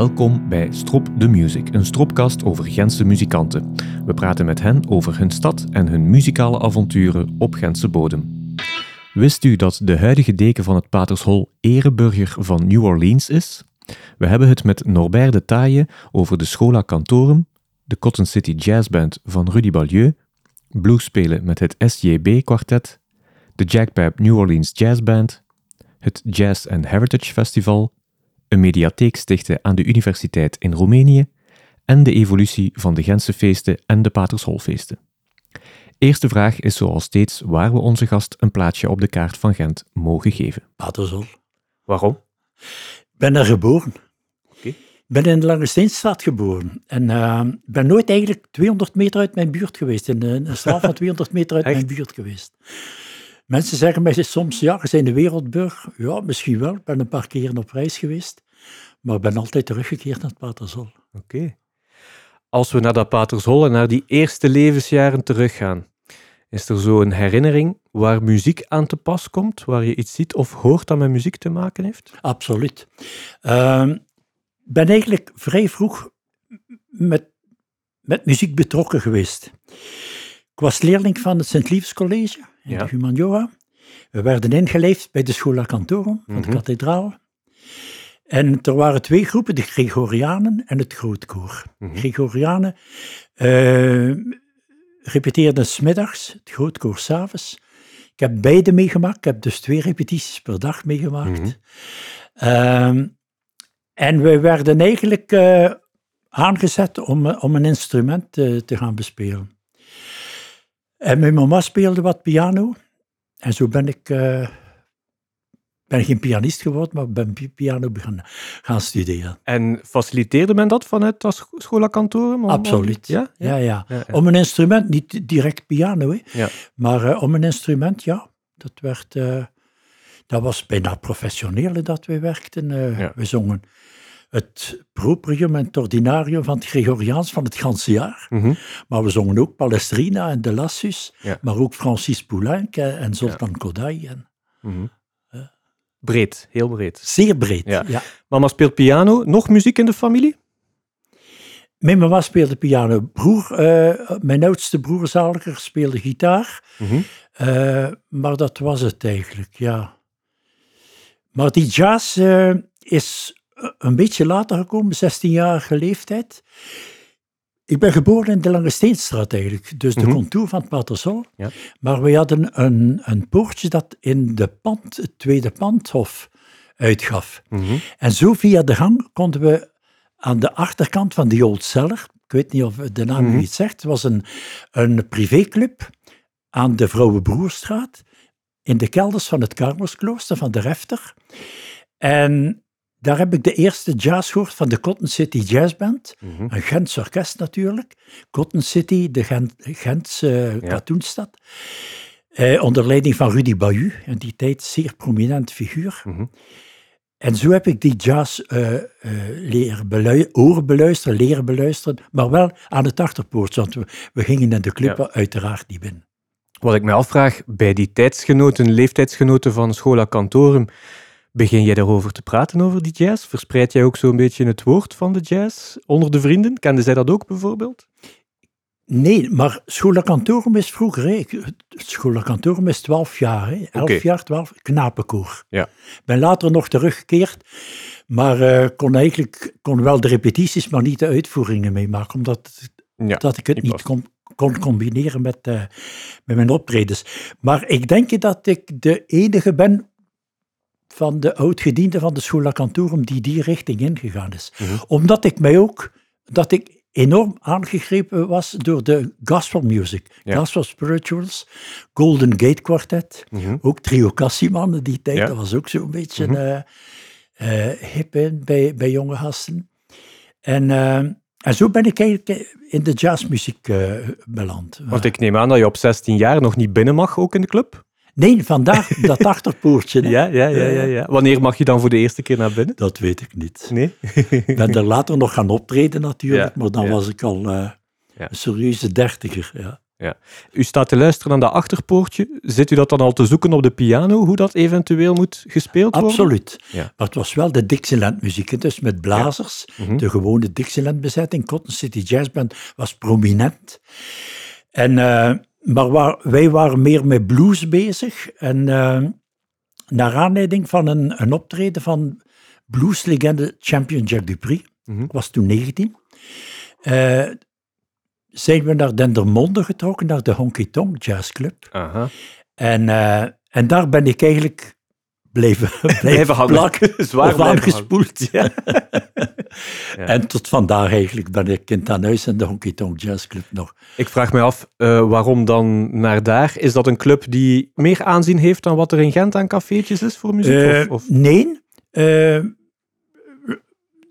Welkom bij Strop the Music, een stropkast over Gentse muzikanten. We praten met hen over hun stad en hun muzikale avonturen op Gentse bodem. Wist u dat de huidige deken van het Patershol ereburger van New Orleans is? We hebben het met Norbert de Taaie over de Schola Cantorum, de Cotton City Jazz Band van Rudy Balieu, blues spelen met het SJB Quartet, de Jackpap New Orleans Jazz Band, het Jazz and Heritage Festival, een mediatheek stichten aan de universiteit in Roemenië en de evolutie van de Gentse feesten en de Patersholfeesten. Eerste vraag is zoals steeds waar we onze gast een plaatsje op de kaart van Gent mogen geven. Patershol. Waarom? Ik ben daar geboren. Oké. Ik ben in de Lange Steenstraat geboren. En ik ben nooit eigenlijk 200 meter uit mijn buurt geweest. In een, een straat van 200 meter uit Echt? mijn buurt geweest. Mensen zeggen mij soms, ja, je bent een wereldburg. Ja, misschien wel. Ik ben een paar keer op reis geweest. Maar ik ben altijd teruggekeerd naar het Patershol. Oké. Als we naar dat Patershol en naar die eerste levensjaren teruggaan, is er zo een herinnering waar muziek aan te pas komt, waar je iets ziet of hoort dat met muziek te maken heeft? Absoluut. Ehm, Ik ben eigenlijk vrij vroeg met, met muziek betrokken geweest. Ik was leerling van het Sint-Liefs College in Ja. de Humaniora. We werden ingeleefd bij de Schola Cantorum van Mhm. de kathedraal. En er waren twee groepen, de Gregorianen en het Grootkoor. Mhm. Gregorianen eh repeteerden smiddags, het Grootkoor s'avonds. Ik heb beide meegemaakt. Ik heb dus twee repetities per dag meegemaakt. Mhm. Ehm, en we werden eigenlijk eh, aangezet om, eh, om een instrument te gaan bespelen. En mijn mama speelde wat piano. En zo ben ik, eh, ben geen pianist geworden, maar ben pi- piano begonnen gaan studeren. En faciliteerde men dat vanuit dat scho- Schola Cantorum? Om- Absoluut. Ja? Ja, ja. Om een instrument, niet direct piano, hè, Ja. maar eh, om een instrument, ja. Dat, werd, eh, dat was bijna professioneel dat wij werkten. We zongen het proprium en het ordinarium van het Gregoriaans van het ganse jaar. Mhm. Maar we zongen ook Palestrina en De Lassus, Ja. maar ook Francis Poulenc en, Zoltan Kodály. En Mhm. Breed, heel breed. zeer breed. Ja. Ja. Mama speelt piano. Nog muziek in de familie? Mijn mama speelde piano. Broer, eh, mijn oudste broer Zaliger speelde gitaar. Mhm. Eh, maar dat was het eigenlijk, ja. Maar die jazz eh, is een beetje later gekomen, 16-jarige leeftijd. Ik ben geboren in de Lange Steenstraat eigenlijk, dus de Mhm. contour van het Patershol. Ja. Maar we hadden een, een poortje dat in de pand, het tweede pandhof uitgaf. Mhm. En zo via de gang konden we aan de achterkant van die Old Cellar, ik weet niet of de naam u iets zegt, het was een, een privéclub aan de Vrouwenbroerstraat, in de kelders van het Carmelsklooster van de Refter. En daar heb ik de eerste jazz gehoord van de Cotton City Jazz Band, Mhm. een Gents orkest natuurlijk. Cotton City, de Gent, Gentse Ja. katoenstad. Eh, onder leiding van Rudy Bayou, in die tijd zeer prominent figuur. Mhm. En zo heb ik die jazz eh, eh, leren beluisteren, leren beluisteren, maar wel aan het achterpoort, want we, we gingen in de club Ja. uiteraard niet binnen. Wat ik me afvraag, bij die tijdsgenoten, leeftijdsgenoten van Schola Cantorum, begin jij daarover te praten over die jazz? Verspreid jij ook zo'n beetje het woord van de jazz onder de vrienden? Kenden zij dat ook bijvoorbeeld? Nee, maar Schola Cantorum is vroeger, hè. Het Schola Cantorum is 12 jaar, hè. 11 Oké. jaar, 12, knapenkoor. Ja. Ik ben later nog teruggekeerd, maar eh, kon eigenlijk kon wel de repetities, maar niet de uitvoeringen meemaken, omdat Ja. dat ik het niet kon, kon combineren met, eh, met mijn optredens. Maar ik denk dat ik de enige ben van de oud-gedienden van de Schola Cantorum die die richting ingegaan is. Mhm. Omdat ik mij ook, dat ik enorm aangegrepen was door de gospel music, Ja. gospel spirituals, Golden Gate Quartet, Mhm. ook Trio Cassiman in die tijd, Ja. dat was ook zo'n beetje eh, eh, hip in bij, bij jonge gasten. En, eh, en zo ben ik eigenlijk in de jazzmuziek beland. Want ik neem aan dat je op 16 jaar nog niet binnen mag, ook in de club? Nee, vandaag dat achterpoortje. Ja, ja, ja, ja, ja. Wanneer mag je dan voor de eerste keer naar binnen? Dat weet ik niet. Nee? Ik ben er later nog gaan optreden natuurlijk, Ja, maar dan ja. was ik al eh, een serieuze dertiger. Ja. Ja. U staat te luisteren aan dat achterpoortje. Zit u dat dan al te zoeken op de piano, hoe dat eventueel moet gespeeld worden? Absoluut. Ja. Maar het was wel de Dixieland muziek, hè, dus met blazers. Mhm. De gewone Dixieland bezetting. Cotton City Jazz Band was prominent. En, eh, maar waar, wij waren meer met blues bezig. En eh, naar aanleiding van een, een optreden van blueslegende champion Jack Dupri, Mhm. was toen 19, eh, zijn we naar Dendermonde getrokken, naar de Honky Tonk Jazz Club. Aha. En, eh, en daar ben ik eigenlijk blijven, blijven, hangen. plakken. Zwaar of aangespoeld. Ja. Ja. En tot vandaag eigenlijk ben ik kind aan huis in de Honky Tonk Jazz Club nog. Ik vraag me af, eh, waarom dan naar daar? Is dat een club die meer aanzien heeft dan wat er in Gent aan cafeetjes is voor muziek? Eh, of, of? Nee, eh,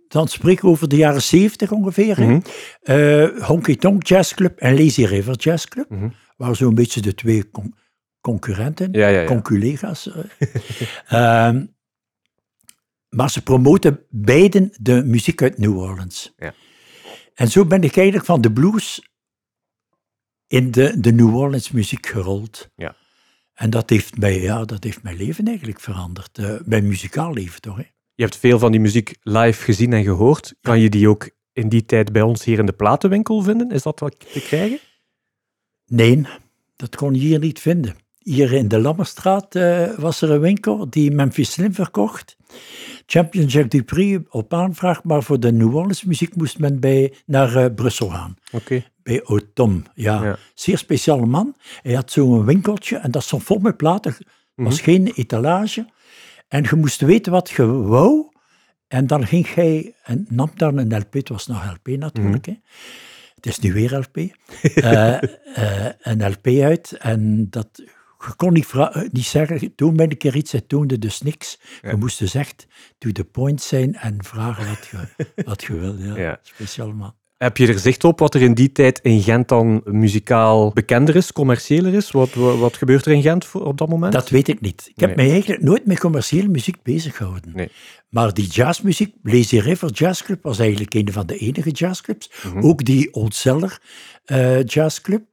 dan spreek ik over de jaren zeventig ongeveer. hè. Mhm. Eh, Honky Tonk Jazz Club en Lazy River Jazz Club. Mhm. Waren zo'n beetje de twee con- concurrenten. Ja, ja, ja. conculega's. eh. Ehm, maar ze promoten beiden de muziek uit New Orleans. Ja. En zo ben ik eigenlijk van de blues in de, de New Orleans muziek gerold. Ja. En dat heeft, mij, ja, dat heeft mijn leven eigenlijk veranderd. eh, mijn muzikaal leven toch. Hè? Je hebt veel van die muziek live gezien en gehoord. Kan je die ook in die tijd bij ons hier in de platenwinkel vinden? Is dat wat te krijgen? Nee, dat kon je hier niet vinden. Hier in de Lammerstraat eh, was er een winkel die Memphis Slim verkocht. Champion Jack Dupri op aanvraag, maar voor de New Orleans muziek moest men bij, naar eh, Brussel gaan. Oké. Bij Autom, ja. Ja. Zeer speciale man. Hij had zo'n winkeltje en dat stond vol met platen. Was Mhm. geen etalage. En je moest weten wat je wou. En dan ging hij en nam dan een LP. Het was nog LP natuurlijk. Mhm. hè. Het is nu weer LP. Eh, een LP uit. En dat, je kon niet, eh, niet zeggen, toen ben ik er iets. Hij toonde dus niks. Ja. Je moest dus echt to the point zijn en vragen wat je, wat je wil. Ja, Ja. Speciaal man. Heb je er zicht op wat er in die tijd in Gent dan muzikaal bekender is, commerciëler is? Wat, wat, gebeurt er in Gent voor- op dat moment? Dat weet ik niet. Ik heb mij eigenlijk nooit met commerciële muziek bezig gehouden. Nee. Maar die jazzmuziek, Lazy River Jazz Club, was eigenlijk een van de enige jazzclubs. Mhm. Ook die Old Cellar eh Jazzclub,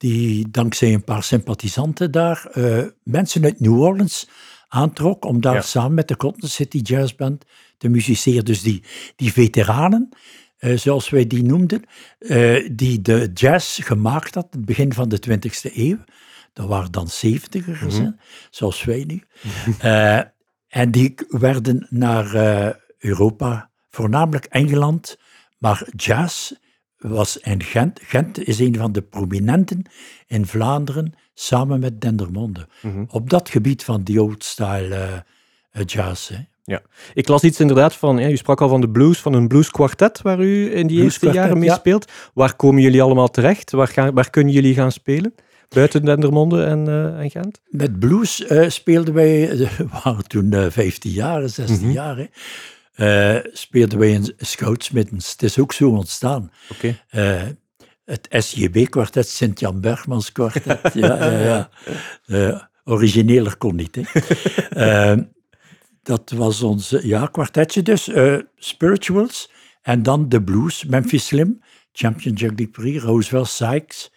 die dankzij een paar sympathisanten daar eh, mensen uit New Orleans aantrok om daar Ja. samen met de Cotton City Jazz Band te musiceren. Dus die, die veteranen, eh, zoals wij die noemden, eh, die de jazz gemaakt had, het begin van de 20e eeuw. Dat waren dan zeventigers, hè, zoals wij nu. En die werden naar Europa, voornamelijk Engeland, maar jazz was in Gent. Gent is een van de prominenten in Vlaanderen, samen met Dendermonde. Mhm. Op dat gebied van die old-style eh, eh, jazz. Hè. Ik las iets inderdaad van, ja, u sprak al van de blues, van een blueskwartet waar u in die eerste jaren mee ja. speelt. Waar komen jullie allemaal terecht? Waar, gaan, waar kunnen jullie gaan spelen? Buiten Dendermonde en, eh, en Gent? Met blues speelden wij, we waren toen eh 15 jaar, 16 Mhm. jaar, hè. Eh, speelden wij in Scoutsmiddens. Het is ook zo ontstaan. Oké. Eh, het SJB-kwartet, Sint-Jan Bergmans kwartet. ja, ja, ja. Eh, origineler kon niet. Hè. Dat was ons ja, kwartetje dus. spirituals. En dan de blues. Memphis Slim, Champion Jack Dupree, Roosevelt Sykes.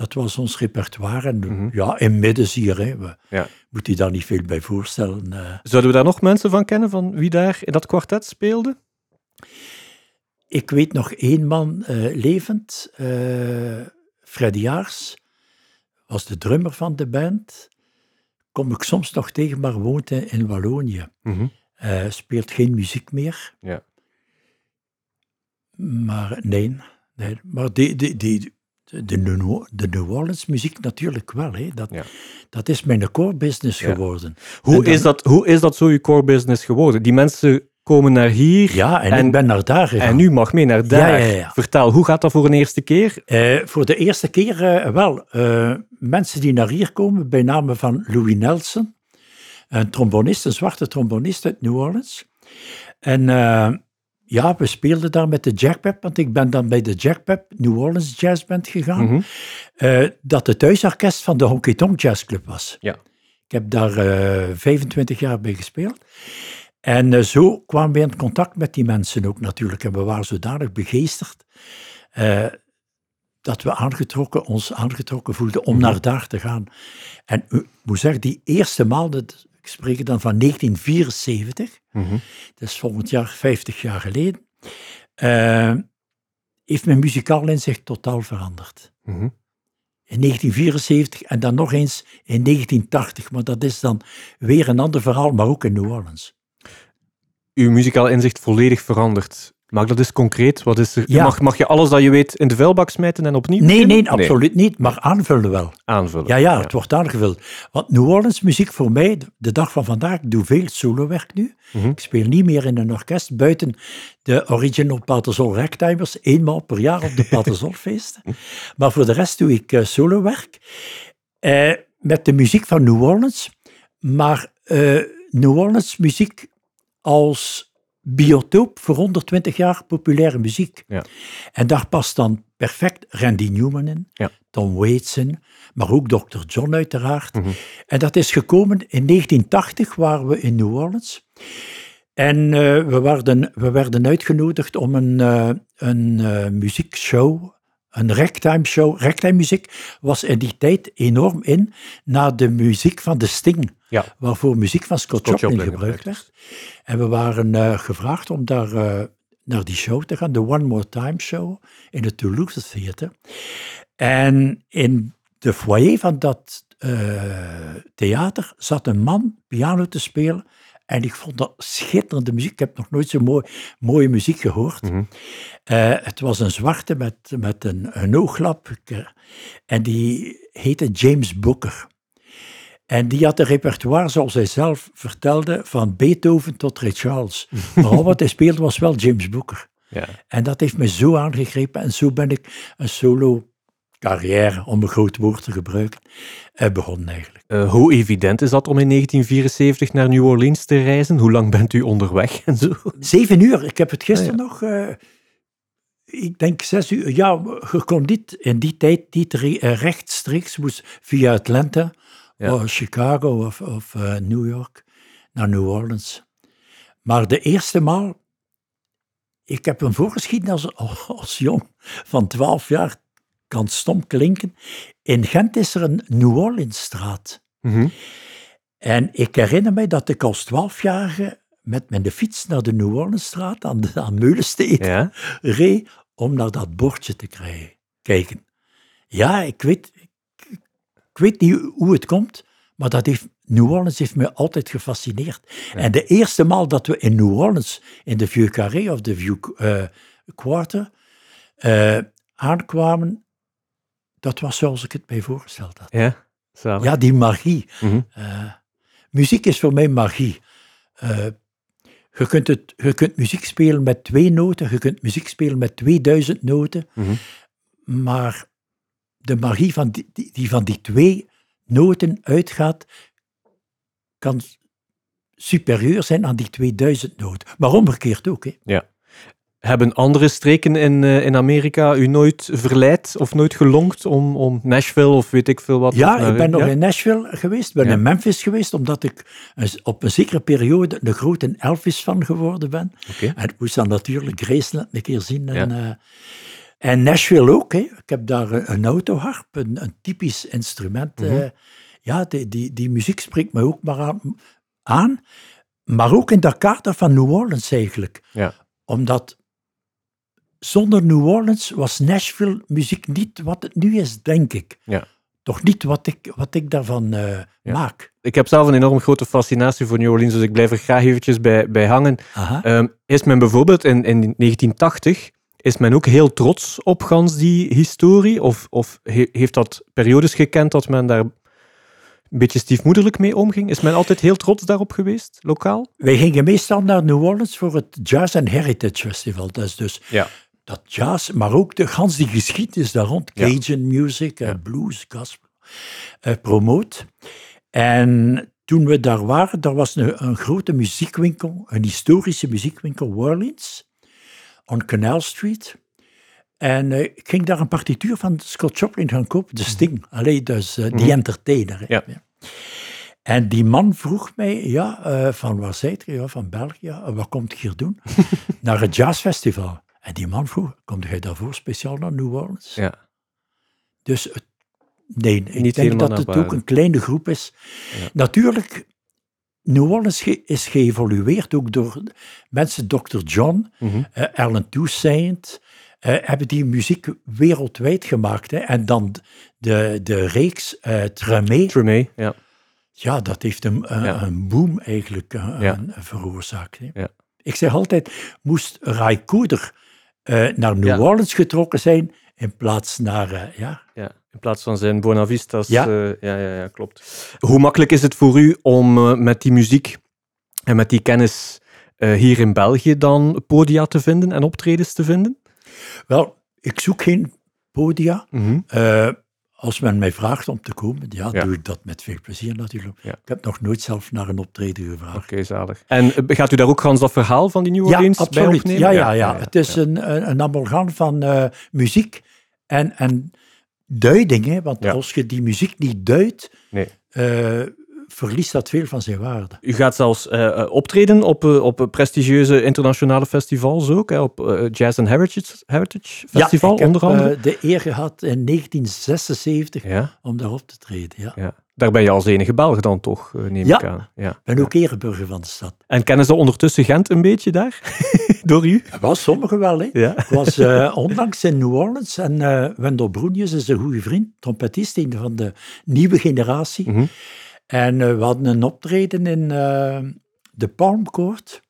Dat was ons repertoire. En Mhm. ja, in midden hier. Hè. We, Ja. Moet je daar niet veel bij voorstellen. eh. Zouden we daar nog mensen van kennen, van wie daar in dat kwartet speelde? Ik weet nog één man eh, levend, eh Freddy Jaars, was de drummer van de band. Kom ik soms nog tegen, maar woont in, in Wallonië. Eh, speelt geen muziek meer. Ja. Maar nee, nee. maar die, die, die, de, New, de New Orleans muziek natuurlijk wel. Hè. Dat, Ja. dat is mijn core business Ja. geworden. Hoe, dan- is dat, hoe is dat zo je core business geworden? Die mensen komen naar hier Ja, en, En- ik ben naar daar gegaan. en nu mag mee naar daar. Ja. Vertel, hoe gaat dat voor een eerste keer? Eh, voor de eerste keer eh, wel. eh, mensen die naar hier komen, bij name van Louis Nelson, een trombonist, een zwarte trombonist uit New Orleans. En ja, we speelden daar met de Jackpep, want ik ben dan bij de Jackpep New Orleans Jazz Band gegaan, Mhm. eh, dat het thuisorkest van de Honky Tonk Jazz Club was. Ja. Ik heb daar eh 25 jaar bij gespeeld. En eh, zo kwamen we in contact met die mensen ook natuurlijk. En we waren zodanig begeesterd dat we aangetrokken, ons aangetrokken voelden om naar daar te gaan. En ik moet zeggen, die eerste maal, dat, ik spreek dan van 1974, Mhm. dat is volgend jaar 50 jaar geleden, eh, heeft mijn muzikaal inzicht totaal veranderd. Mhm. In 1974 en dan nog eens in 1980, maar dat is dan weer een ander verhaal, maar ook in New Orleans. Uw muzikaal inzicht volledig veranderd. Maak dat eens concreet. Wat is er? Ja. Mag, mag je alles dat je weet in de vuilbak smijten en opnieuw Nee, beginnen? nee, absoluut niet, maar aanvullen wel. Aanvullen. Ja, ja, het wordt aangevuld. Want New Orleans muziek voor mij, de- dag van vandaag, ik doe veel solowerk nu. Mhm. Ik speel niet meer in een orkest, buiten de original Patersol Ragtimers, eenmaal per jaar op de Patersol-feesten. maar voor de rest doe ik eh, solowerk eh, met de muziek van New Orleans. Maar eh, New Orleans muziek als biotoop voor 120 jaar populaire muziek. Ja. En daar past dan perfect Randy Newman in, Ja. Tom Waits in, maar ook Dr. John uiteraard. Mhm. En dat is gekomen in 1980, waren we in New Orleans. En eh, we, werden, we werden uitgenodigd om een, eh, een eh, muziekshow, een ragtime show. Ragtime muziek was in die tijd enorm in naar de muziek van de Sting, Ja. waarvoor muziek van Scott, Scott Joplin, Joplin gebruikt gebruikt werd. En we waren eh, gevraagd om daar eh, naar die show te gaan, de One More Time Show in het Toulouse Theater. En in de foyer van dat eh, theater zat een man piano te spelen. En ik vond dat schitterende muziek. Ik heb nog nooit zo mooi, mooie muziek gehoord. Mhm. Eh, het was een zwarte met, met een, een ooglap. Eh, En die heette James Booker. En die had een repertoire, zoals hij zelf vertelde, van Beethoven tot Ray Charles. Maar al wat hij speelde was wel James Booker. Ja. En dat heeft me zo aangegrepen. En zo ben ik een solo carrière, om een groot woord te gebruiken, begonnen eigenlijk. Eh, hoe evident is dat om in 1974 naar New Orleans te reizen? Hoe lang bent u onderweg en zo? Zeven uur, ik heb het gisteren Ah, nog, eh, ik denk zes uur. Ja, je kon niet in die tijd niet eh, rechtstreeks, moest via Atlanta, Ja. of Chicago of, of New York naar New Orleans. Maar de eerste maal, ik heb een voorgeschiedenis als, als jong van 12 jaar, kan stom klinken. In Gent is er een New Orleans straat. Mhm. En ik herinner mij dat ik als 12-jarige met mijn fiets naar de New Orleans straat aan, de, aan Meulensteed Ja. reed om naar dat bordje te krijgen, kijken. Ja, ik weet, ik, ik weet niet hoe het komt, maar dat heeft, New Orleans heeft me altijd gefascineerd. En de eerste maal dat we in New Orleans, in de Vieux Carré of de Vieux eh, Quarter, eh, aankwamen, dat was zoals ik het mij voorgesteld had. Ja. Ja, die magie. Mhm. Eh, muziek is voor mij magie. Eh, je, kunt het, je kunt muziek spelen met twee noten, je kunt muziek spelen met 2000 noten, Mhm. maar de magie van die, die, die van die twee noten uitgaat, kan superieur zijn aan die 2000 noten. Maar omgekeerd ook. Hè. Hebben andere streken in, eh, in Amerika u nooit verleid of nooit gelonkt om, om Nashville of weet ik veel wat? Ja, naar- ik ben nog in Nashville geweest, ben Ja. in Memphis geweest, omdat ik op een zekere periode een grote Elvis-fan geworden ben. En ik moest dan natuurlijk Graceland een keer zien. En, eh, en Nashville ook. Hè. Ik heb daar een, autoharp, een, een typisch instrument. eh. Mhm. ja, die, die, die muziek spreekt me ook maar aan, aan. Maar ook in dat kader van New Orleans eigenlijk. Ja. Omdat zonder New Orleans was Nashville muziek niet wat het nu is, denk ik. Ja. Toch niet wat ik, wat ik daarvan Ja. maak. Ik heb zelf een enorm grote fascinatie voor New Orleans, dus ik blijf er graag eventjes bij, bij hangen. Ehm, is men bijvoorbeeld in, in 1980, is men ook heel trots op gans die historie? Of, of he- heeft dat periodes gekend dat men daar een beetje stiefmoederlijk mee omging? Is men altijd heel trots daarop geweest, lokaal? Wij gingen meestal naar New Orleans voor het Jazz and Heritage Festival. Dat is dus Ja. Dat jazz, maar ook de gans die geschiedenis daar rond. Cajun music, en Ja. blues, gospel, eh, promoot. En toen we daar waren, daar was een, een grote muziekwinkel, een historische muziekwinkel, Orleans, on Canal Street. En eh, ik ging daar een partituur van Scott Joplin gaan kopen, de Sting. Allee, dus eh, die Mhm. entertainer. Ja. En die man vroeg mij, ja, eh, van waar zijt je? Ja, van België. "En Wat komt je hier doen? Naar het jazzfestival. En die man vroeg, komt jij daarvoor speciaal naar New Orleans? Ja. Dus het, nee, ik Niet denk dat het ook een kleine groep is. Ja. Natuurlijk, New Orleans ge- is geëvolueerd ook door mensen, Dr. John, Mhm. eh, Alan Toussaint, eh, hebben die muziek wereldwijd gemaakt. Hè. En dan de, de reeks eh Tremé, Tremé, ja. ja, dat heeft een, een, Ja. een boom eigenlijk Ja. veroorzaakt. Hè. Ja. Ik zeg altijd, moest Ray Cooder naar New Ja. Orleans getrokken zijn, in plaats naar, eh, ja, Ja, in plaats van zijn Bonavistas. Ja. Ja. ja, ja, ja, klopt. Hoe makkelijk is het voor u om eh, met die muziek en met die kennis eh, hier in België dan podia te vinden en optredens te vinden? Wel, ik zoek geen podia. Mhm. Eh, als men mij vraagt om te komen, ja, Ja. doe ik dat met veel plezier natuurlijk. Ja. Ik heb nog nooit zelf naar een optreden gevraagd. Oké, zalig. En eh, gaat u daar ook gans dat verhaal van die New Ja, Orleans bij absoluut. opnemen? Ja, ja, ja. Het is Een, een, een amalgam van eh, muziek en, en duiding. Hè? Want Ja. als je die muziek niet duidt, Nee. eh, verliest dat veel van zijn waarde. U gaat zelfs eh, eh, optreden op, eh, op prestigieuze internationale festivals ook, hè, op eh, Jazz and Heritage, Heritage Festival ja, ik heb onder andere. de eer gehad in 1976 ja, om daar op te treden. Ja. ja. Daar ben je als enige Belg dan toch, neem Ja. ik aan. Ja. Ik ben ook ereburger van de stad. En kennen ze ondertussen Gent een beetje daar? Door u? Wel, sommigen wel, hè. Ja. Ik was eh, onlangs in New Orleans en Wendell Broenjes is een goede vriend, trompetist, een van de nieuwe generatie. Mhm. En eh, we hadden een optreden in eh, de Palm Court.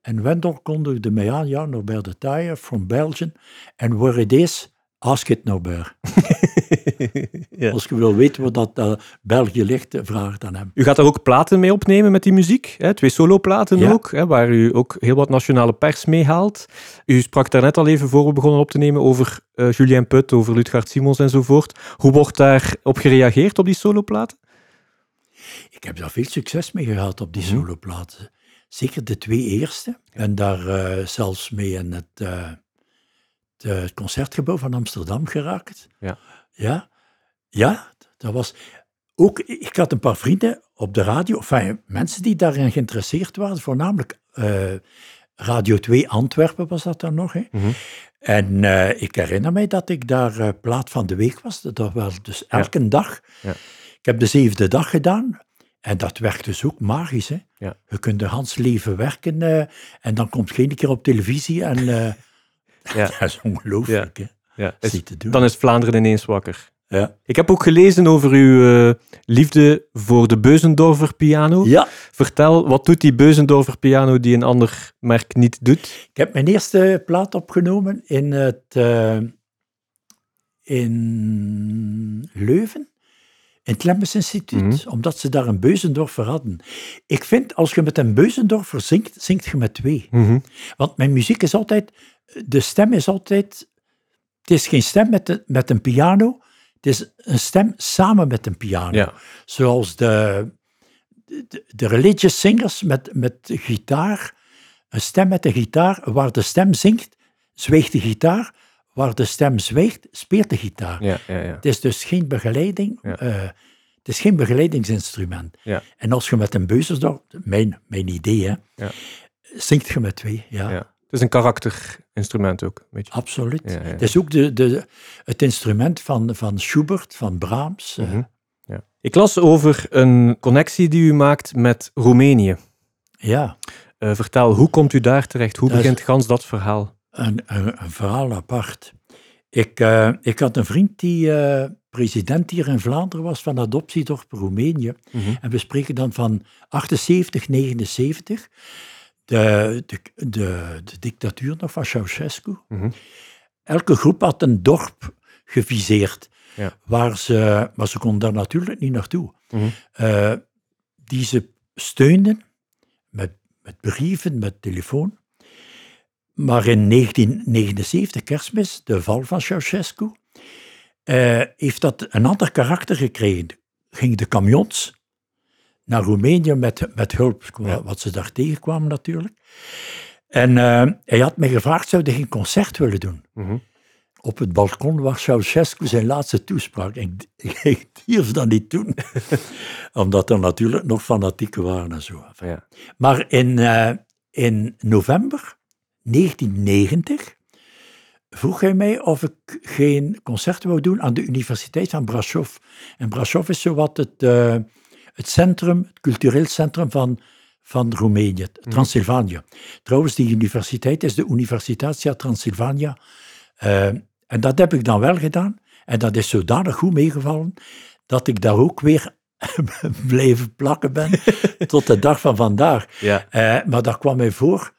En Wendell kondigde mij aan, ja, Norbert de Taille, from Belgium. En where it is, ask it Norbert. ja. Als je wil weten waar dat eh, België ligt, vraag het aan hem. U gaat daar ook platen mee opnemen met die muziek, hè? twee soloplaten Ja. ook, hè? waar u ook heel wat nationale pers mee haalt. U sprak daar net al even voor we begonnen op te nemen over eh, Julien Put, over Ludgard Simons enzovoort. Hoe wordt daar op gereageerd op die soloplaten? Ik heb daar veel succes mee gehad op die Mhm. soloplaten. Zeker de twee eerste. Ben daar eh, zelfs mee in het, eh, de- het concertgebouw van Amsterdam geraakt. Ja. Ja, ja dat was... Ook, ik had een paar vrienden op de radio, enfin, mensen die daarin geïnteresseerd waren, voornamelijk eh, Radio 2 Antwerpen was dat dan nog. Hè? Mhm. En eh, ik herinner mij dat ik daar eh, plaat van de week was. Dat was dus elke dag. Ja. Ik heb de zevende dag gedaan. En dat werkt dus ook magisch. Hè? Ja. Je kunt er Hans leven werken eh, en dan komt geen keer op televisie. En eh, Ja. dat is ongelooflijk. Hè? Ja, is- niet te doen. dan is Vlaanderen ineens wakker. ja. Ik heb ook gelezen over uw eh, liefde voor de Beuzendorfer piano. ja, Vertel, wat doet die Beuzendorfer piano die een ander merk niet doet? ik heb mijn eerste plaat opgenomen in het... in Leuven. In het Lemmens Instituut, Mhm. omdat ze daar een Beuzendorfer hadden. Ik vind, als je met een Beuzendorfer zingt, zingt je met twee. Want mijn muziek is altijd, de stem is altijd, het is geen stem met, de, met een piano, het is een stem samen met een piano. Ja. Zoals de, de, de religious singers met, met gitaar, een stem met de gitaar, waar de stem zingt, zweegt de gitaar, waar de stem zweegt, speelt de gitaar. Ja, ja, ja. Het is dus geen begeleiding, eh, het is geen begeleidingsinstrument. Ja. En als je met een beuzelsdorp, mijn, mijn idee, hè, Ja. zingt je met twee. Ja. Het is een karakterinstrument ook, een beetje. absoluut. Het is ook de, de, het instrument van, van Schubert, van Brahms. eh, Mhm. Ja. Ik las over een connectie die u maakt met Roemenië. ja, Eh, vertel, hoe komt u daar terecht? Hoe Dat is- begint gans dat verhaal? Een, een, een verhaal apart. Ik, eh, ik had een vriend die eh, president hier in Vlaanderen was van Adoptiedorp Roemenië. Mhm. En we spreken dan van 78, 79. De, de, de, de dictatuur nog van Ceausescu. Mhm. Elke groep had een dorp geviseerd. Ja. Waar ze, maar ze konden daar natuurlijk niet naartoe. Mhm. Eh, die ze steunden met, met brieven, met telefoon. Maar in 1979, kerstmis, de val van Ceausescu, eh, heeft dat een ander karakter gekregen. Gingen de camions naar Roemenië met, met hulp, Ja. wat ze daar tegenkwamen natuurlijk. En eh, hij had me gevraagd, zou hij geen concert willen doen? Mhm. Op het balkon was Ceausescu zijn laatste toespraak. Ik, ik durf dat niet doen, omdat er natuurlijk nog fanatieken waren en zo. Ja. Maar in, eh, in november 1990 vroeg hij mij of ik geen concerten wou doen aan de Universiteit van Brasov. En Brasov is zowat het, uh, het centrum, het cultureel centrum van, van Roemenië, mhm. Transylvanië. Trouwens, die universiteit is de Universitatia Transylvania. Uh, en dat heb ik dan wel gedaan. En dat is zodanig goed meegevallen, dat ik daar ook weer blijven plakken ben tot de dag van vandaag. Ja. Uh, maar dat kwam mij voor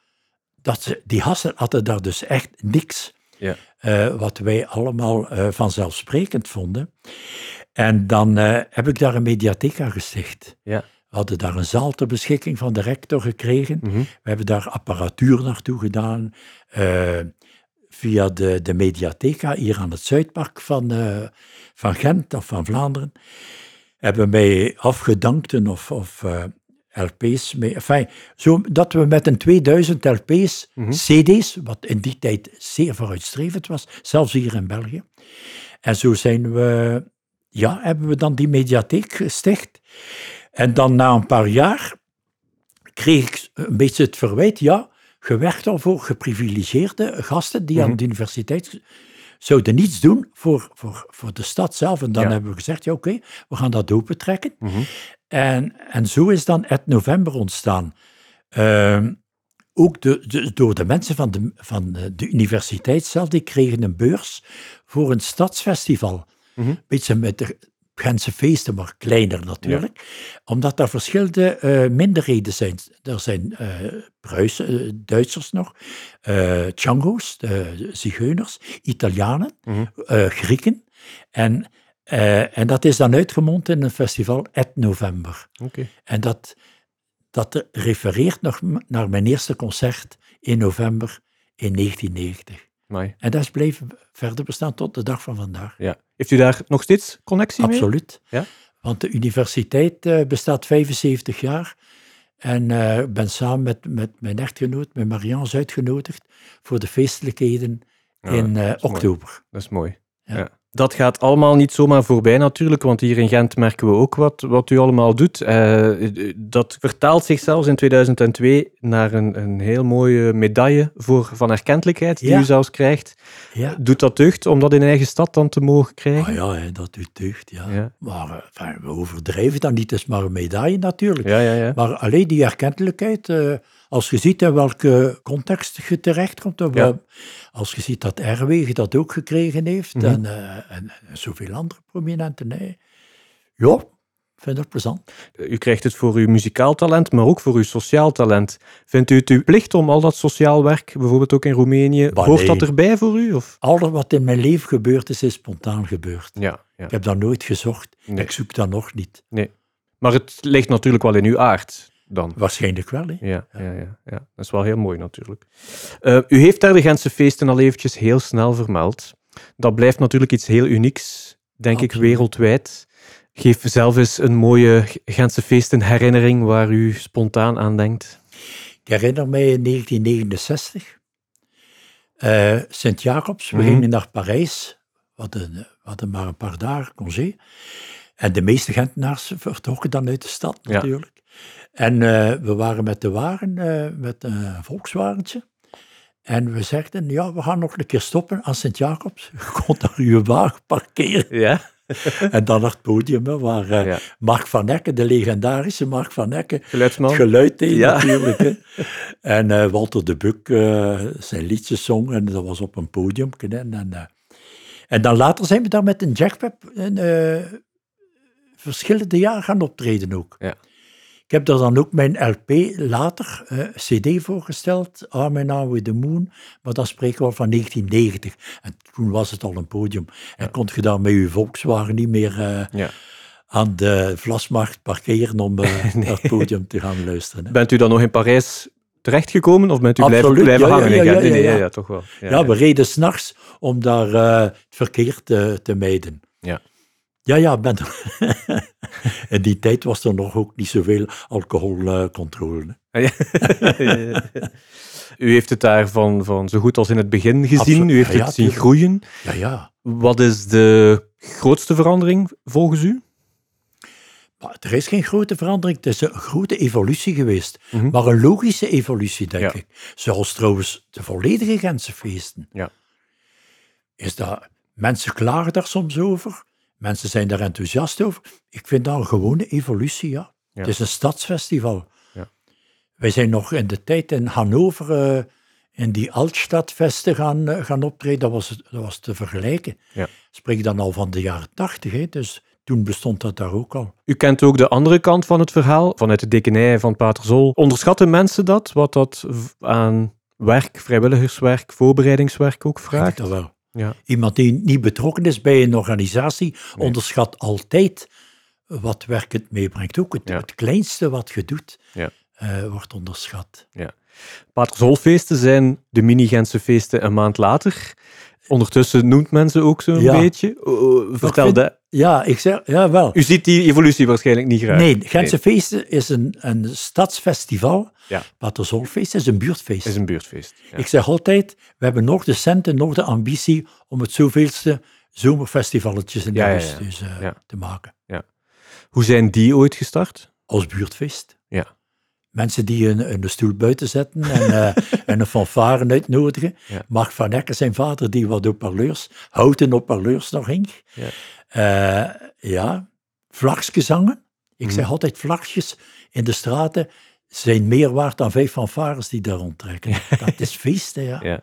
dat ze, die gasten hadden daar dus echt niks. Ja. Uh, wat wij allemaal uh, vanzelfsprekend vonden. En dan heb ik daar een mediatheek gesticht. Ja. We hadden daar een zaal ter beschikking van de rector gekregen. Mm -hmm. We hebben daar apparatuur naartoe gedaan. via de, de mediatheca hier aan het Zuidpark van, van Gent of van Vlaanderen hebben mij afgedankten of, of LP's mee. Enfin, zo dat we met een 2000 LP's, Mhm. CD's, wat in die tijd zeer vooruitstrevend was, zelfs hier in België. En zo zijn we, ja, hebben we dan die mediatheek gesticht. En dan na een paar jaar kreeg ik een beetje het verwijt, ja, gewerkt al voor geprivilegeerde gasten die aan Mhm. de universiteit zouden niets doen voor, voor, voor de stad zelf. En dan Ja. hebben we gezegd, ja oké, we gaan dat opentrekken. Mhm. En, en zo is dan het november ontstaan. Ehm, ook de, de- door de mensen van de, van de, universiteit zelf, die kregen een beurs voor een stadsfestival. Mhm. Beetje met de Gentse feesten, maar kleiner natuurlijk. Omdat daar verschillende eh, minderheden zijn. Er zijn eh Pruisen, eh, Duitsers nog, eh Chango's, de Zigeuners, Italianen, Mhm. Grieken. En, eh, en dat is dan uitgemond in een festival Et November. Oké. En dat, dat refereert nog naar mijn eerste concert in november in 1990. Amai. En dat is blijven verder bestaan tot de dag van vandaag. Ja. Heeft u daar nog steeds connectie mee? Absoluut. Ja? Want de universiteit eh, bestaat 75 jaar. En eh, ik ben samen met, met mijn echtgenoot, met Marianne, uitgenodigd voor de feestelijkheden Ja, in oktober. Dat is mooi. Ja. Ja. Dat gaat allemaal niet zomaar voorbij natuurlijk, want hier in Gent merken we ook wat, wat u allemaal doet. Eh, dat vertaalt zich zelfs in 2002 naar een, een heel mooie medaille voor, van erkentelijkheid die Ja. u zelfs krijgt. Ja. Doet dat deugd om dat in eigen stad dan te mogen krijgen? Ah ja, hè, dat doet deugd, ja. Ja. Maar eh, enfin, we overdrijven dat niet, het is maar een medaille natuurlijk. Ja, ja, ja. Maar alleen die erkentelijkheid, eh, als je ziet in welke context je terechtkomt, Ja. als je ziet dat Erwege dat ook gekregen heeft, Mhm. en, eh, en, en zoveel andere prominenten, nee. ja, vind dat plezant. U krijgt het voor uw muzikaal talent, maar ook voor uw sociaal talent. Vindt u het uw plicht om al dat sociaal werk, bijvoorbeeld ook in Roemenië, Bah, hoort nee. dat erbij voor u? Of? Alles wat in mijn leven gebeurd is, is spontaan gebeurd. Ja, ja. Ik heb dat nooit gezocht, Nee. ik zoek dat nog niet. Maar het ligt natuurlijk wel in uw aard dan. Waarschijnlijk wel, hè. Ja, ja, ja, ja. dat is wel heel mooi natuurlijk. Eh, u heeft daar de Gentse feesten al eventjes heel snel vermeld. Dat blijft natuurlijk iets heel unieks, denk ik, wereldwijd. Geef zelf eens een mooie Gentse feesten herinnering waar u spontaan aan denkt. Ik herinner mij in 1969, eh, Sint-Jacobs, we Mhm. gingen naar Parijs, we hadden, we hadden maar een paar dagen congé. En de meeste Gentenaars vertrokken dan uit de stad Ja. En eh, we waren met de wagen, eh, met een Volkswagentje. En we zegden, ja, we gaan nog een keer stoppen aan Sint-Jacobs. Je kon daar je wagen parkeren. Ja? En dan naar het podium, hè, waar eh, ja. Mark van Ecken, de legendarische Mark van Ecken, Geluidsman? het geluid deed Ja. natuurlijk. Hè. En Walter de Buk zijn liedjes zong en dat was op een podium. En, en, en dan later zijn we daar met een jackpep in, verschillende jaren gaan optreden ook. Ja. Ik heb daar dan ook mijn LP later, eh, CD voorgesteld, Arm in Arm with the Moon, maar dat spreken we al van 1990. En toen was het al een podium. En kon je daar met je Volkswagen niet meer eh, Ja. aan de Vlasmarkt parkeren om eh, naar het podium te gaan luisteren. hè. Bent u dan nog in Parijs terechtgekomen of bent u blijven, Absoluut, blijven ja, hangen? ja, ja, nee, nee, ja. toch wel. Ja, we reden s'nachts om daar het verkeer te, te mijden. Ja. Ja, ja, ben in die tijd was er nog ook niet zoveel alcoholcontrole. Ja. U heeft het daar van, van zo goed als in het begin gezien. Absoluut. U heeft Ja, ja, het zien tuurlijk. groeien. ja, ja. Wat is de grootste verandering volgens u? Maar er is geen grote verandering. Het is een grote evolutie geweest. Mhm. Maar een logische evolutie, denk Ja. ik. Zoals trouwens de volledige Gentse feesten. Ja. is dat, mensen klagen daar soms over. Mensen zijn daar enthousiast over. Ik vind dat een gewone evolutie, ja. Ja. Het is een stadsfestival. Ja. Wij zijn nog in de tijd in Hannover eh, in die Altstadvesten gaan, eh, gaan optreden. Dat was, dat was te vergelijken. Ja. Spreek dan al van de jaren tachtig, hè. dus toen bestond dat daar ook al. U kent ook de andere kant van het verhaal, vanuit de dekkenij van Paterzol. Onderschatten mensen dat, wat dat aan werk, vrijwilligerswerk, voorbereidingswerk ook Ik vraagt? dat wel. Ja. Iemand die niet betrokken is bij een organisatie, Nee. onderschat altijd wat werk het meebrengt. Ook het, Ja. het kleinste wat je doet, Ja. eh, wordt onderschat. Paterzolfeesten zijn de mini-Gentse feesten een maand later. Ondertussen noemt men ze ook zo'n Ja. beetje. O, o, vertel vind- dat. Ja, ik zeg, ja wel. U ziet die evolutie waarschijnlijk niet graag. Nee, Gentse Feesten is een, een stadsfestival. Ja. Paterzolfeest is een buurtfeest. Is een buurtfeest. Ja. Ik zeg altijd, we hebben nog de centen, nog de ambitie om het zoveelste zomerfestivalletjes in Ja, ja, ja. dus, eh, Ja. te maken. Hoe zijn die ooit gestart? Als buurtfeest. Ja. Mensen die een, een stoel buiten zetten en, eh, en een fanfare uitnodigen. Ja. Mark van Ecken, zijn vader, die wat op parleurs, houten op parleurs nog hing. Ja. Eh, ja, vlagsgezangen. Ik Mhm. zeg altijd, vlagjes in de straten zijn meer waard dan vijf fanfares die daar rondtrekken. Dat is feest, hè. Ja, ja.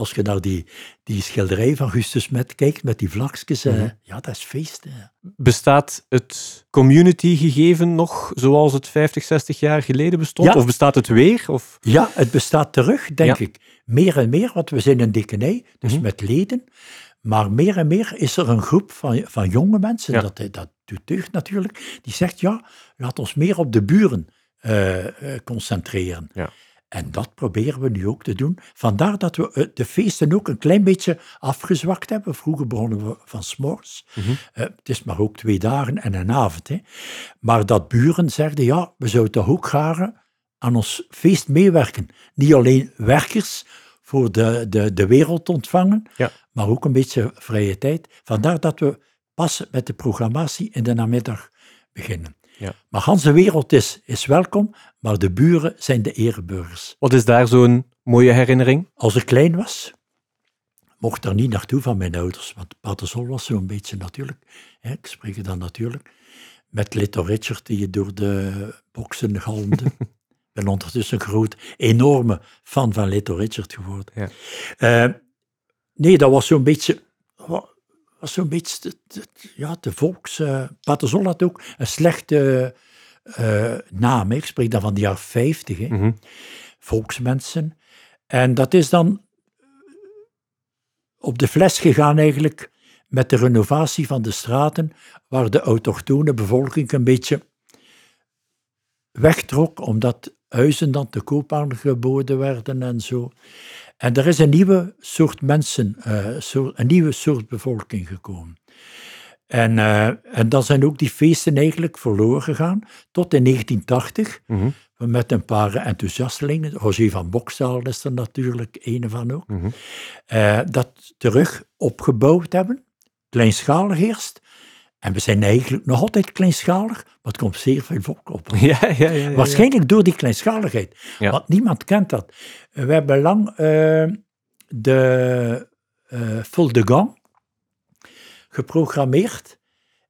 Als je naar die, die schilderij van Gustus Met kijkt, met die vlagjes, eh, Mhm. ja, dat is feest. Hè. Bestaat het community-gegeven nog zoals het 50, 60 jaar geleden bestond? Ja. Of bestaat het weer? Of... Ja, het bestaat terug, denk Ja. ik. Meer en meer, want we zijn een dekkenij, dus Mhm. met leden. Maar meer en meer is er een groep van, van jonge mensen, Ja. dat, dat doet deugd natuurlijk, die zegt, ja, laat ons meer op de buren eh, eh, concentreren. Ja. En dat proberen we nu ook te doen. Vandaar dat we eh, de feesten ook een klein beetje afgezwakt hebben. Vroeger begonnen we van s'morgens. Eh, het is maar ook twee dagen en een avond. Hè. Maar dat buren zeiden, ja, we zouden toch ook graag aan ons feest meewerken. Niet alleen werkers voor de, de, de wereld ontvangen, Ja. maar ook een beetje vrije tijd. Vandaar dat we pas met de programmatie in de namiddag beginnen. Ja. Maar Hans de wereld is, is welkom, maar de buren zijn de ereburgers. Wat is daar zo'n mooie herinnering? Als ik klein was, mocht er niet naartoe van mijn ouders, want Patersol was zo'n beetje natuurlijk, hè, ik spreek het dan natuurlijk, met Little Richard die je door de boksen galmde. Ik ben ondertussen een groot, enorme fan van Little Richard geworden. Ja. Eh, nee, dat was zo'n beetje, was zo'n beetje, de, ja, de volks... eh Patersol had ook een slechte eh, naam, hè. ik spreek dan van de jaren 50, hè Mhm. volksmensen. En dat is dan op de fles gegaan eigenlijk met de renovatie van de straten, waar de autochtone bevolking een beetje wegtrok, omdat huizen dan te koop aangeboden werden en zo. En er is een nieuwe soort mensen, eh, een nieuwe soort bevolking gekomen. En, eh, en dan zijn ook die feesten eigenlijk verloren gegaan, tot in 1980 Mhm. met een paar enthousiastelingen. Roger van Bokstaal is er natuurlijk een van ook. Mhm. eh, dat terug opgebouwd hebben. Kleinschalig eerst. En we zijn eigenlijk nog altijd kleinschalig, maar het komt zeer veel volk op. Ja, ja, ja. Waarschijnlijk door die kleinschaligheid. Want niemand kent dat. We hebben lang eh, de eh Full de Gang geprogrammeerd.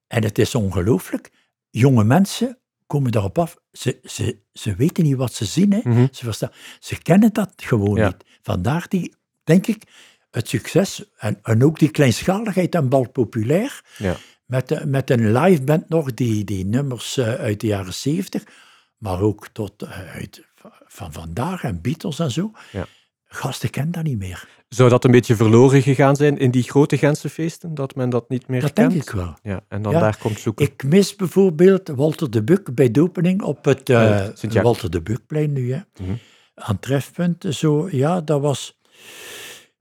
En het is ongelooflijk. Jonge mensen komen daarop af. Ze, ze, ze weten niet wat ze zien. Hè. Mhm. Ze, verstaan, ze kennen dat gewoon niet. Vandaar die, denk ik, het succes en, en ook die kleinschaligheid en bal populair. Ja. Met, een live band nog, die, die nummers eh, uit de jaren zeventig, maar ook tot eh, uit, van vandaag en Beatles en zo. Ja. Gasten kennen dat niet meer. Zou dat een beetje verloren gegaan zijn in die grote Gentse feesten? Dat men dat niet meer Dat kent? denk ik wel. Ja, en dan Ja. daar komt zoeken. Ik mis bijvoorbeeld Walter de Buk bij de opening op het eh, Ja. Walter de Bukplein nu. Hè. Mhm. Aan trefpunten zo. Ja, dat was...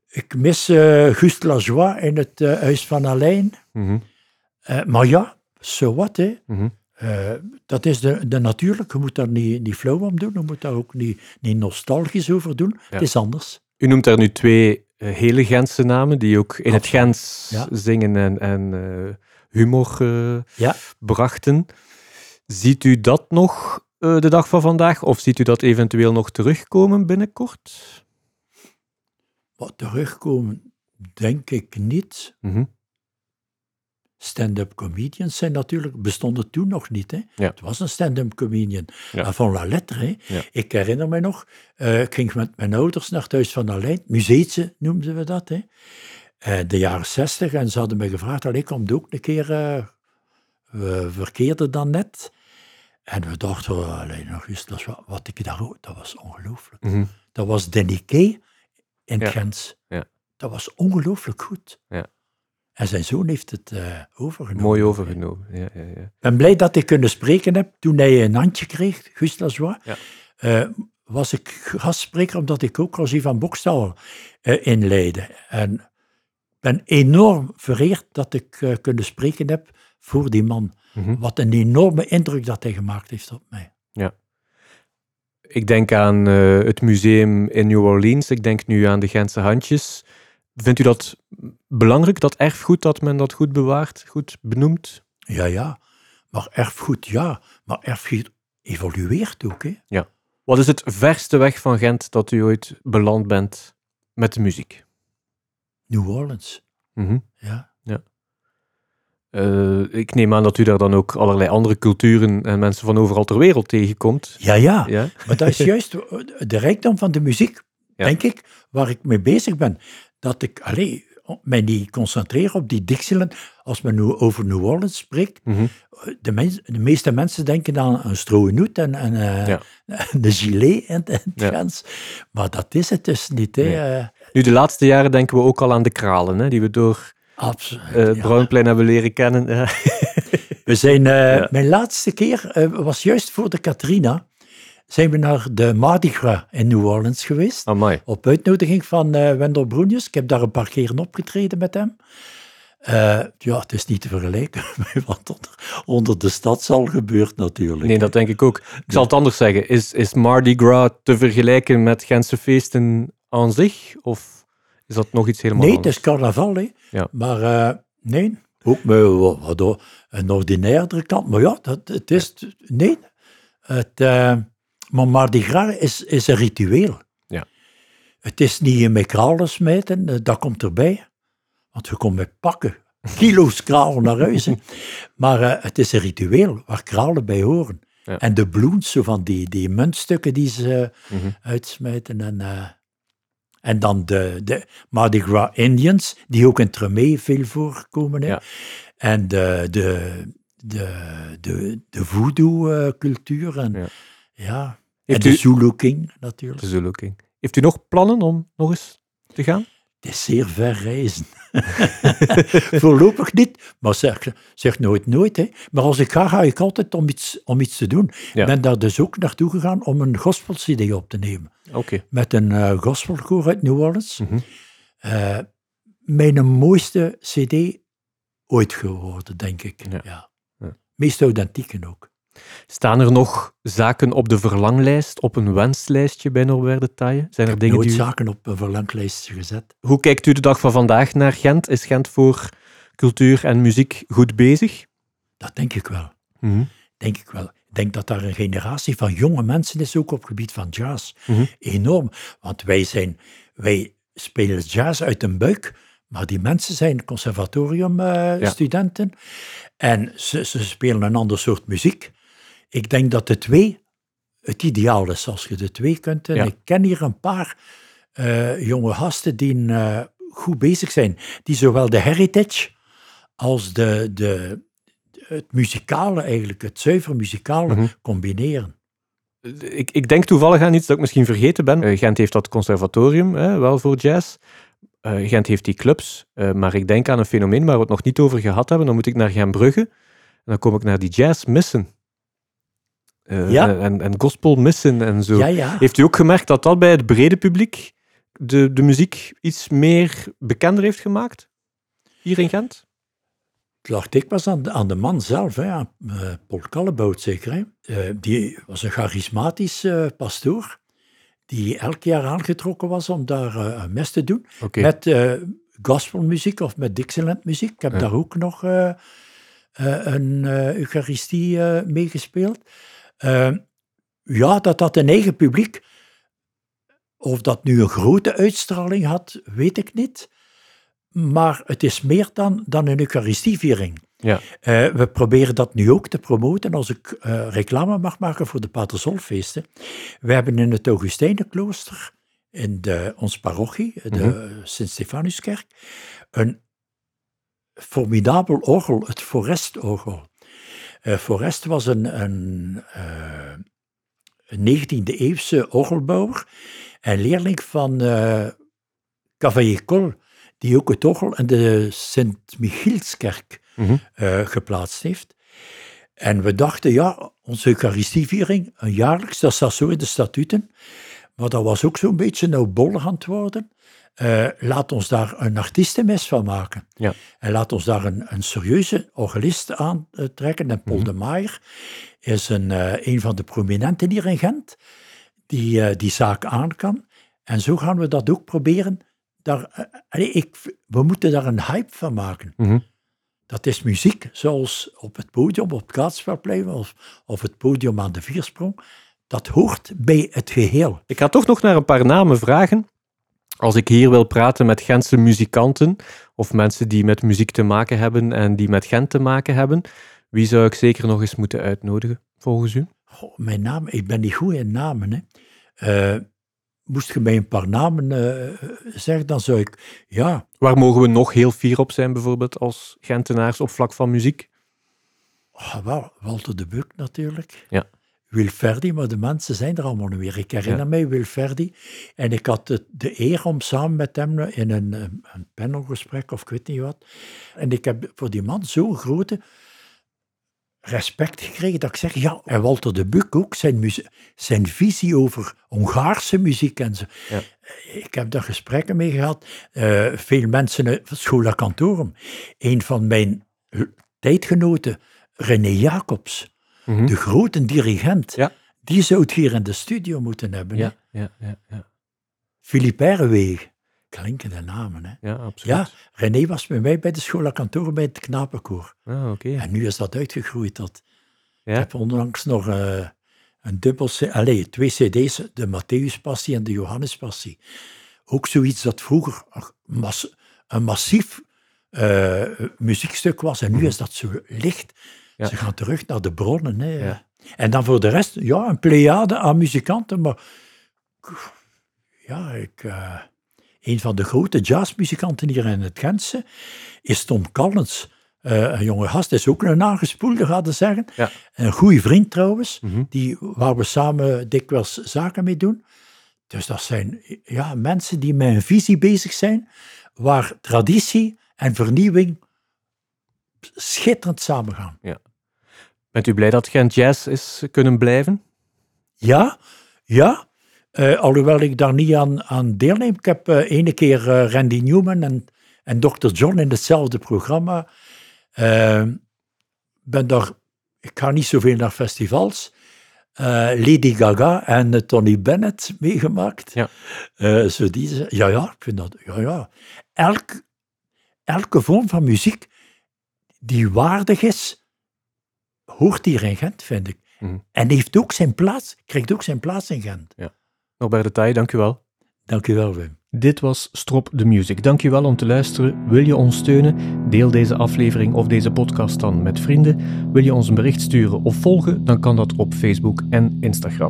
Ik mis eh Gust Lajoie in het Huis van Alain. Mhm. Eh, maar ja, zo wat, hè. Mhm. Eh, dat is de, de natuurlijk. Je moet daar niet, niet flauw om doen. Je moet daar ook niet, niet nostalgisch over doen. Het is anders. U noemt daar nu twee eh, hele Gentse namen die ook in het. Gens Ja. zingen en, en humor Ja. brachten. Ziet u dat nog de dag van vandaag of ziet u dat eventueel nog terugkomen binnenkort? Wat terugkomen, denk ik niet. Mhm. Stand-up comedians zijn natuurlijk, bestonden toen nog niet. Hè? Ja. Het was een stand-up comedian. Ja. Van La Lettre. Ja. Ik herinner me nog, eh, ik ging met mijn ouders naar het Huis van Alein. Museetje noemden we dat. Hè? Eh, de jaren zestig. En ze hadden me gevraagd, allee, komt ook een keer... eh, we verkeerden dan net. En we dachten, oh, allee, nog eens, dat wat, wat ik daar hoorde, dat was ongelooflijk. Mhm. Dat was Deniquet in Ja. Gens. Ja. Dat was ongelooflijk goed. Ja. En zijn zoon heeft het eh, overgenomen. Mooi overgenomen. Ja, ja, ja. Ik ben blij dat ik kunnen spreken heb. Toen hij een handje kreeg, Guus Lajoie, Ja. eh, was ik gastspreker omdat ik ook Rosie van Bokstal eh inleidde. En ik ben enorm vereerd dat ik kunnen spreken heb voor die man. Mhm. Wat een enorme indruk dat hij gemaakt heeft op mij. Ik denk aan het museum in New Orleans. Ik denk nu aan de Gentse handjes. Vindt u dat belangrijk, dat erfgoed, dat men dat goed bewaart, goed benoemt? Ja, ja. Maar erfgoed, ja. Maar erfgoed evolueert ook, hè. Wat is het verste weg van Gent dat u ooit beland bent met de muziek? New Orleans, Mhm. ja. Eh, ik neem aan dat u daar dan ook allerlei andere culturen en mensen van overal ter wereld tegenkomt. Ja, ja. Ja? Maar dat is juist de rijkdom van de muziek, Ja. denk ik, waar ik mee bezig ben. Dat ik allee, mij niet concentreer op die Dixieland. Als men nu over New Orleans spreekt, Mhm. de, mens, de meeste mensen denken aan een strooienhoed en, en Ja. de gilet en, en Ja. Gans. Maar dat is het dus niet. Hè. Nee. eh, Nu, de laatste jaren denken we ook al aan de kralen, hè, die we door absoluut. eh ja. Bruinplein hebben leren kennen. We zijn. Mijn laatste keer was juist voor de Katrina. Zijn we naar de Mardi Gras in New Orleans geweest. Amai. Op uitnodiging van eh Wendel Broenjes. Ik heb daar een paar keren opgetreden met hem. Eh, ja, het is niet te vergelijken met wat onder, onder de stadshal gebeurt natuurlijk. Nee, dat denk ik ook. Ik zal het anders zeggen. Is, is Mardi Gras te vergelijken met Gentse feesten aan zich? Of is dat nog iets helemaal nee, het anders? is carnaval, hè. Ja. Maar eh, nee, ook met een ordinairdere kant. Maar ja, dat, het is... Nee, het, maar Mardi Gras is, is een ritueel. Ja. Het is niet met kralen smijten, eh, dat komt erbij. Want je komt met pakken, kilo's kralen naar huis. hè. Maar eh, het is een ritueel waar kralen bij horen. Ja. En de bloens, zo van die, die muntstukken die ze Mhm. uitsmijten. En, eh, en dan de, de Mardi Gras Indians, die ook in Tremé veel voorkomen. Hè. Ja. En de, de, de, de, de voodoo-cultuur. En, Ja. Ja. En Heeft de u- Zulu King natuurlijk. De Zulu King. Heeft u nog plannen om nog eens te gaan? Het is zeer ver reizen. Voorlopig niet, maar zeg, zeg nooit nooit. Hè. Maar als ik ga, ga ik altijd om iets, om iets te doen. Ja. Ik ben daar dus ook naartoe gegaan om een gospel-cd op te nemen. Met een eh gospelkoor uit New Orleans. Mhm. Eh, mijn mooiste cd ooit geworden, denk ik. Ja. Ja. Ja. Meest authentieke ook. Staan er nog zaken op de verlanglijst, op een wenslijstje bij Norbert de Taille? Zijn er dingen Nooit die u... zaken op een verlanglijstje gezet. Hoe kijkt u de dag van vandaag naar Gent? Is Gent voor cultuur en muziek goed bezig? Dat denk ik wel. Mhm. denk ik wel. Ik denk dat daar een generatie van jonge mensen is, ook op het gebied van jazz. Mhm. Enorm. Want wij, zijn, wij spelen jazz uit een buik, maar die mensen zijn conservatoriumstudenten. en ze, ze spelen een ander soort muziek. Ik denk dat de twee het ideaal is, als je de twee kunt. En Ja. ik ken hier een paar eh, jonge gasten die eh, goed bezig zijn. Die zowel de heritage als de, de, het muzikale, eigenlijk het zuiver muzikale, Mhm. combineren. Ik, ik denk toevallig aan iets dat ik misschien vergeten ben. Eh, Gent heeft dat conservatorium, hè, wel voor jazz. Gent heeft die clubs. Maar ik denk aan een fenomeen waar we het nog niet over gehad hebben. Dan moet ik naar Gentbrugge. En dan kom ik naar die jazzmissen. Eh, Ja. En, en gospelmissen en zo. Ja, ja. Heeft u ook gemerkt dat dat bij het brede publiek de, de muziek iets meer bekender heeft gemaakt? Hier in Gent? Het lag dikwijls aan de, aan de man zelf, hè, aan eh, Paul Kallebout zeker. Hè. Eh, die was een charismatisch pastoor, die elk jaar aangetrokken was om daar een mes te doen. Oké. Met gospelmuziek of met Dixieland muziek. Ik heb daar ook nog een Eucharistie meegespeeld. Eh, ja, dat had een eigen publiek. Of dat nu een grote uitstraling had, weet ik niet. maar het is meer dan, dan een Eucharistieviering. Ja. Eh, we proberen dat nu ook te promoten als ik eh, reclame mag maken voor de Paterzolfeesten. We hebben in het Augustijnenklooster, in de, onze parochie, de Sint-Stefanuskerk, een formidabel orgel, het Forest-orgel. Eh, Forest was een, een, eh, een 19e eeuwse orgelbouwer en leerling van uh, Cavaillé Col, die ook het orgel in de Sint-Michielskerk Mhm. eh, geplaatst heeft. En we dachten, ja, onze Eucharistieviering, een jaarlijks, dat staat zo in de statuten. Maar dat was ook zo'n beetje nou aan het worden. Eh, laat ons daar een artiestenmes van maken. Ja. En laat ons daar een, een serieuze orgelist aan eh, trekken. En Paul Mhm. de is een, eh, een van de prominenten hier in Gent, die die zaak aan kan. En zo gaan we dat ook proberen. Daar, allee, ik, we moeten daar een hype van maken. Mhm. Dat is muziek, zoals op het podium, op het Kaatspelplein of, of het podium aan de Viersprong. Dat hoort bij het geheel. Ik ga toch nog naar een paar namen vragen. Als ik hier wil praten met Gentse muzikanten, of mensen die met muziek te maken hebben en die met Gent te maken hebben, wie zou ik zeker nog eens moeten uitnodigen, volgens u? Mijn naam, ik ben niet goed in namen. Hè. Eh, moest je mij een paar namen eh, zeggen, dan zou ik, ja, Waar mogen we nog heel fier op zijn, bijvoorbeeld als Gentenaars op vlak van muziek? oh, wel, Walter de Buk natuurlijk. Ja. Wilferdi, maar de mensen zijn er allemaal meer. Ik herinner Ja. mij Wilferdi. En ik had de, de eer om samen met hem in een, een een panelgesprek of ik weet niet wat. En ik heb voor die man zo'n grote respect gekregen dat ik zeg, ja, en Walter de Buk ook, zijn, zijn visie over Hongaarse muziek en zo. Ja. Ik heb daar gesprekken mee gehad. Eh, veel mensen uit Schola Cantorum. Een van mijn tijdgenoten, René Jacobs, Mhm. de grote dirigent, Ja. die zou het hier in de studio moeten hebben. Ja, ja, ja, ja. Philippe Herweg. Klinkende namen, hè. ja, absoluut. Ja, René was bij mij bij de Schola Cantorum bij het knapenkoor. Ah, oké. En nu is dat uitgegroeid tot... Ja. Ik heb onlangs nog eh, een dubbel... Allee, twee cd's, de Matthäuspassie en de Johannespassie. Ook zoiets dat vroeger een mas- een massief eh, muziekstuk was. En nu is dat zo licht. Ja. Ze gaan terug naar de bronnen. Hè. Ja. En dan voor de rest, ja, een pleiade aan muzikanten. Maar ja, ik... eh, een van de grote jazzmuzikanten hier in het Gentse is Tom Collins. Eh, een jonge gast, is ook een aangespoelde, gaat ik zeggen. Ja. Een goede vriend trouwens, Mhm. die, waar we samen dikwijls zaken mee doen. Dus dat zijn ja, mensen die met een visie bezig zijn, waar traditie en vernieuwing schitterend samengaan. Bent u blij dat Gent Jazz is kunnen blijven? Ja, ja. Eh, alhoewel ik daar niet aan, aan deelneem. Ik heb eh ene keer eh, Randy Newman en, en Dr. John in hetzelfde programma. Ben daar, ik ga niet zoveel naar festivals. Lady Gaga en Tony Bennett meegemaakt. Ja. Zo die, ja, ja, ik vind dat, ja, ja. Elk, elke vorm van muziek die waardig is, hoort hier in Gent, vind ik. Mhm. En heeft ook zijn plaats, krijgt ook zijn plaats in Gent. Norbert de Taai, dank u wel. Dank u wel, Wim. Dit was Strop the Music. Dankjewel om te luisteren. Wil je ons steunen? Deel deze aflevering of deze podcast dan met vrienden. Wil je ons een bericht sturen of volgen? Dan kan dat op Facebook en Instagram.